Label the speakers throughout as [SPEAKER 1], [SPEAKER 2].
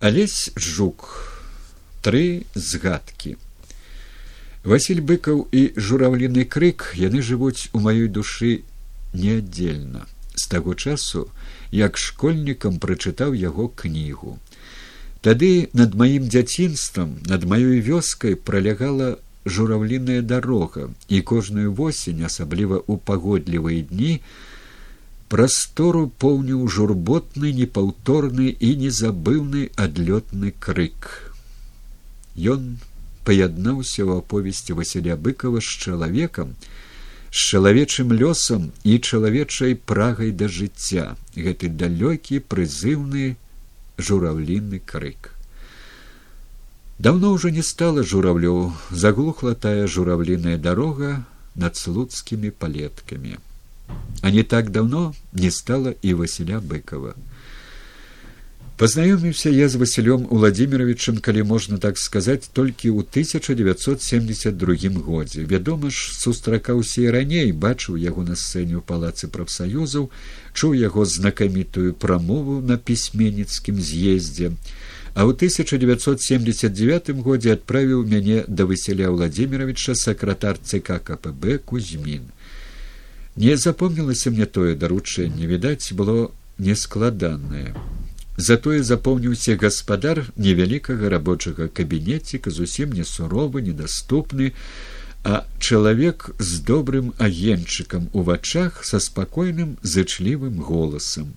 [SPEAKER 1] алесь жук. Тры згадкі. Василь быкаў і журавліны крык яны жывуць у маёй душы неаддзельна з таго часу як школьнікам прачытаў яго кнігу. Тады над маім дзяцінствам над маёй вёскай пролягала журавліная дарога і кожную восень асабліва ў пагодлівыя дні прастору поўніў журботны непаўторны і незабыўны адлётны крык. Ён паяднаўся ў аповесці васяля быкова з чалавекам з чалавечым лёсам і чалавечай прагай да жыцця. Гэты далёкі прызыўны жураўліны крык. Даўно ўжо не стала журавлёў заглухла тая журавліная дарога над слуцкімі палеткамі а не так давно не стало и василя быкова. Познаёміўся я з василем владимировичем калі можна так сказать толькі ў 1972 годзе вядома ж сустракаўся і раней бачыў яго на сцэне ў палацы прафсаюзаў чуў яго знакамітую прамову на пісьменніцкім з'ездзе. А ў 1979 годзе адправіў мяне да василя владимировича сакратар цк кпб кузьмін не запомнілася мне тое даручэнне відаць было нескладанае затое запомніўся гаспадар невялікага рабочага кабінеціка зусім не суровы недаступны а чалавек з добрым агенчыкам у вачах са спакойным зычлівым голасам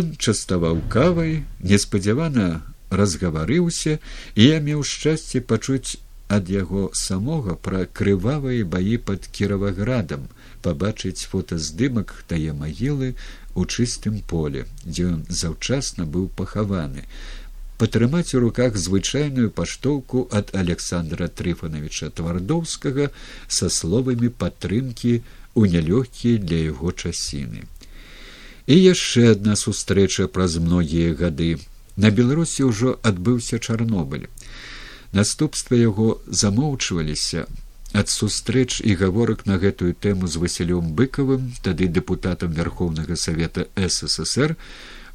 [SPEAKER 1] ён частаваў кавай неспадзявана разгаварыўся і я меў шчасце пачуць ад яго самога пра крывавыя баі под кіраваградам пабачыць фотаздымак тае магілы у чыстым поле, дзе ён заўчасна быў пахаваны, патрымаць у руках звычайную паштоўку ад александра трыфановича твардоўскага са словамі падтрымкі ў нялёгкія для яго часіны. І яшчэ адна сустрэча праз многія гады. На беларусі ўжо адбыўся чарнобыль. Наступствы яго замоўчваліся, ад сустрэч і гаворак на гэтую тэму з васілём быкавым тады дэпутатам верховнага савета ссср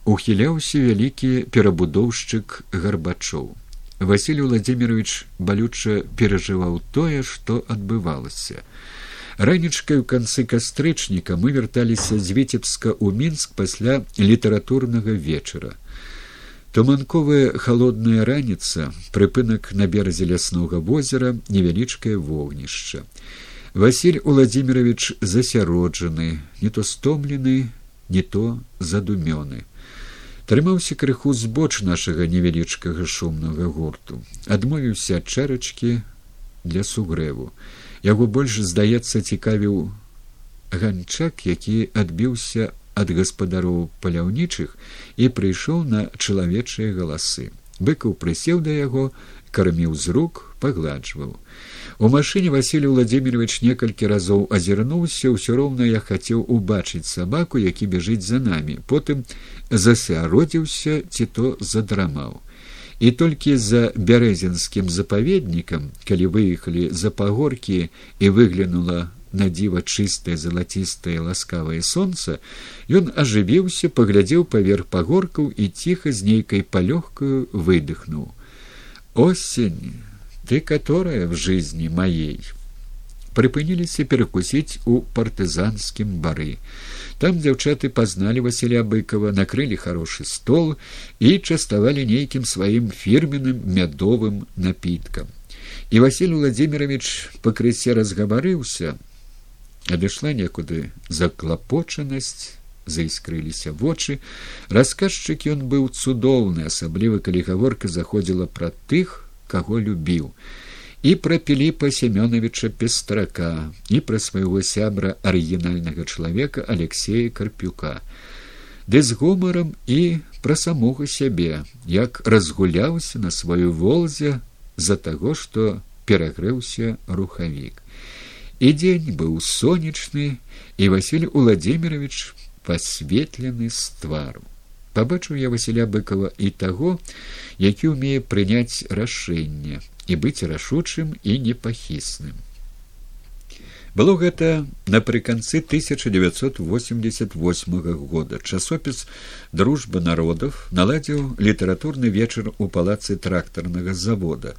[SPEAKER 1] ухіляўся вялікі перабудоўшчык гарбачоў. Василий владимирович балюча перажываў тое што адбывалася. Ранічкай у канцы кастрычніка мы вярталіся з віцебска ў мінск пасля літаратурнага вечара туманковая холодная раніца прыпынак на беразе ляснога возера невялічкае вогнішча. Василь владимирович засяроджаны не то стомлены не то задумёны. Трымаўся крыху збоч нашага невялічкага шумнага гурту. Адмовіўся ад чарачкі для сугрэву. Яго больш здаецца цікавіў ганчак які адбіўся ад гаспадароў паляўнічых і прыйшоў на чалавечыя галасы. Быкаў прысеў да яго карміў з рук пагладжваў. У машыне василий владимирович некалькі разоў азірнуўся ўсё роўна я хацеў убачыць сабаку які бяжыць за намі. Потым засяродзіўся ці то задрамаў. І толькі за бярэзінскім запаведнікам калі выехалі за пагоркі і выглянула на дзіва чыстае залацістае ласкавае сонца ён ажывіўся паглядзеў паверх пагоркаў і ціха з нейкай палёгкаю выдыхнуў. Осень ты которая в жизни маей прыпыніліся перакусіць у партызанскім бары. Там дзяўчаты пазналі василя быкова накрылі хорошы стол і частавалі нейкім сваім фірменным мядовым напіткам. І василь владимирович пакрысе разгаварыўся адышла некуды заклапочанасць заіскрыліся вочы. Расказчык ён быў цудоўны асабліва калі гаворка заходзіла пра тых каго любіў. І пра піліпа семёновича пестрака і пра свайго сябра арыгінальнага чалавека алексея карпюка. Ды з гумарам і пра самога сябе як разгуляўся на сваю волзе за таго што перагрэўся рухавік і дзень быў сонечны і василь владимирович пасветлены з твару пабачыў я василя быкова і таго які ўмее прыняць рашэнне і быць рашучым і непахісным Было гэта напрыканцы 1988 года. Часопіс дружба народов наладзіў літаратурны вечар у палацы трактарнага завода.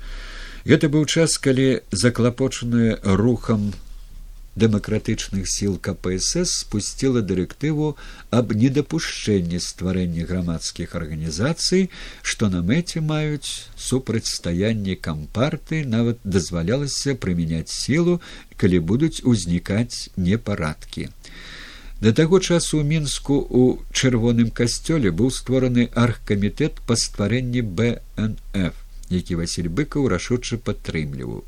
[SPEAKER 1] Гэта быў час, калі заклапочаныя рухам дэмакратычных сіл кпсс спусціла дырэктыву аб недапушчэнні стварэння грамадскіх арганізацый што на мэце маюць супрацьстаянне кампарты нават дазвалялася прымяняць сілу калі будуць узнікаць непарадкі. Да таго часу ў мінску у чырвоным касцёле быў створаны аргкамітэт па стварэнні бнф які василь быкаў рашуча падтрымліваў.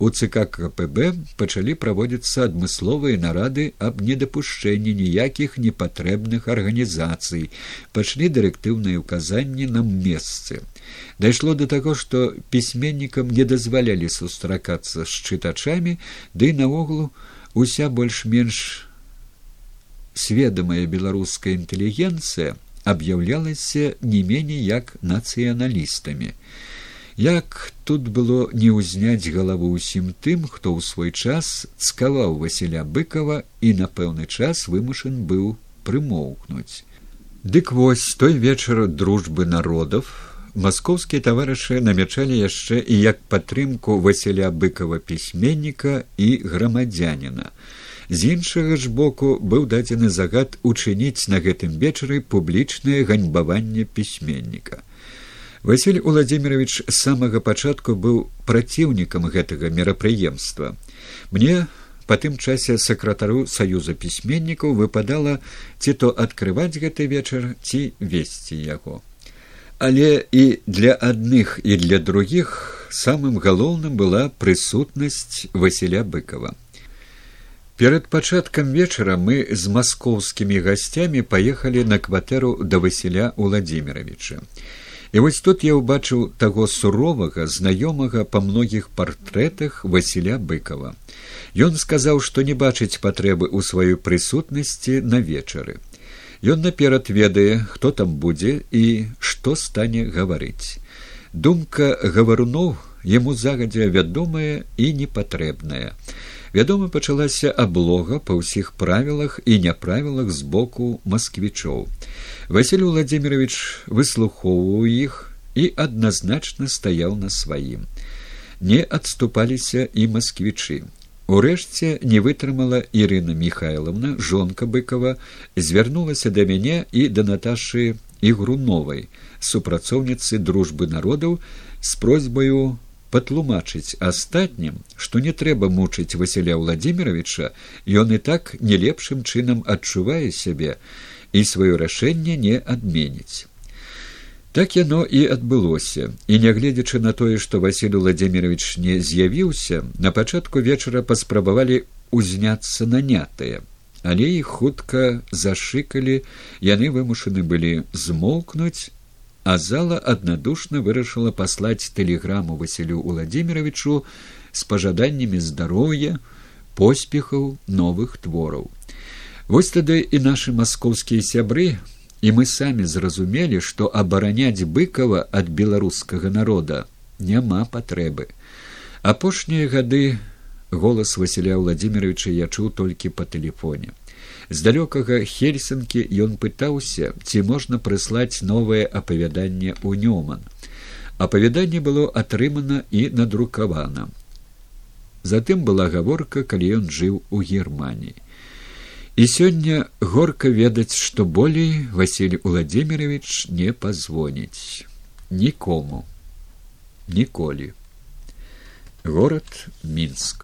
[SPEAKER 1] У цк кпб пачалі праводзіцца адмысловыя нарады аб недапушчэнні ніякіх непатрэбных арганізацый. Пачалі дырэктыўныя ўказанні на месцы. Дайшло до таго што пісьменнікам не дазвалялі сустракацца з чытачамі ды да наогул уся больш-менш сведомая беларуская інтэлігенцыя аб'яўлялася не меней як нацыяналістамі Як тут было не ўзняць галаву ўсім тым, хто ў свой час цкаваў Васіля быкова і на пэўны час вымушан быў прымоўкнуць. Дык вось той вечар дружбы народов маскоўскія таварышы намячалі яшчэ і як падтрымку Васіля быкова пісьменніка і грамадзяніна. З іншага ж боку быў дадзены загад учыніць на гэтым вечары публічнае ганьбаванне пісьменніка. Васіль Уладзімирович з самага пачатку быў праціўнікам гэтага мерапрыемства. Мне па тым часе сакратару саюза пісьменнікаў выпадала ці то адкрываць гэты вечар ці весці яго. Але і для адных і для другіх самым галоўным была прысутнасць Васіля быкова. Перад пачаткам вечара мы з маскоўскімі гасцямі паехалі на кватэру да Васіля Уладзімировича. І вось тут я ўбачыў таго суровага знаёмага па многіх партрэтах Васіля быкова. Ён сказаў, што не бачыць патрэбы ў сваёй прысутнасці на вечары. Ён наперад ведае, хто там будзе і што стане гаварыць. Думка гаваруноў яму загадзя вядомая і непатрэбная. Вядома, пачалася аблога па ўсіх правілах і няправілах з боку масквічоў. Василь владимирович выслухоўваў іх і адназначна стаяў на сваім. Не адступаліся і масквічы. Урэшце не вытрымала Ірына Михайловна, жонка быкова, звярнулася да мяне і да Наташы ігруновай, супрацоўніцы дружбы народаў з просьбаю патлумачыць астатнім, што не трэба мучыць Васіля Владимировича, ён і так не лепшым чынам адчувае сябе, і сваё рашэнне не адменіць. Так яно і адбылося і нягледзячы на тое, што Васіль владимирович не з'явіўся, на пачатку вечара паспрабавалі узняцца нанятыя, але іх хутка зашыкалі, яны вымушаны былі змоўкнуць, а зала аднадушна вырашыла паслаць тэлеграму Васілю владимировичу з пажаданнямі здароўя, поспехаў новых твораў. Вось тады і нашы маскоўскія сябры і мы самі зразумелі, што абараняць быкова ад беларускага народа няма патрэбы. Апошнія гады голас Васіля Владимировича я чуў толькі па тэлефоне. З далёкага хельсынкі ён пытаўся, ці можна прыслаць новае апавяданне ў нёман. Апавяданне было атрымана і надрукавана. Затым была гаворка, калі ён жыў у Геррманіі. І сёння горка ведаць, што болей Васіль Уладзімирович не пазвоніць нікому ніколі. Горад мінск.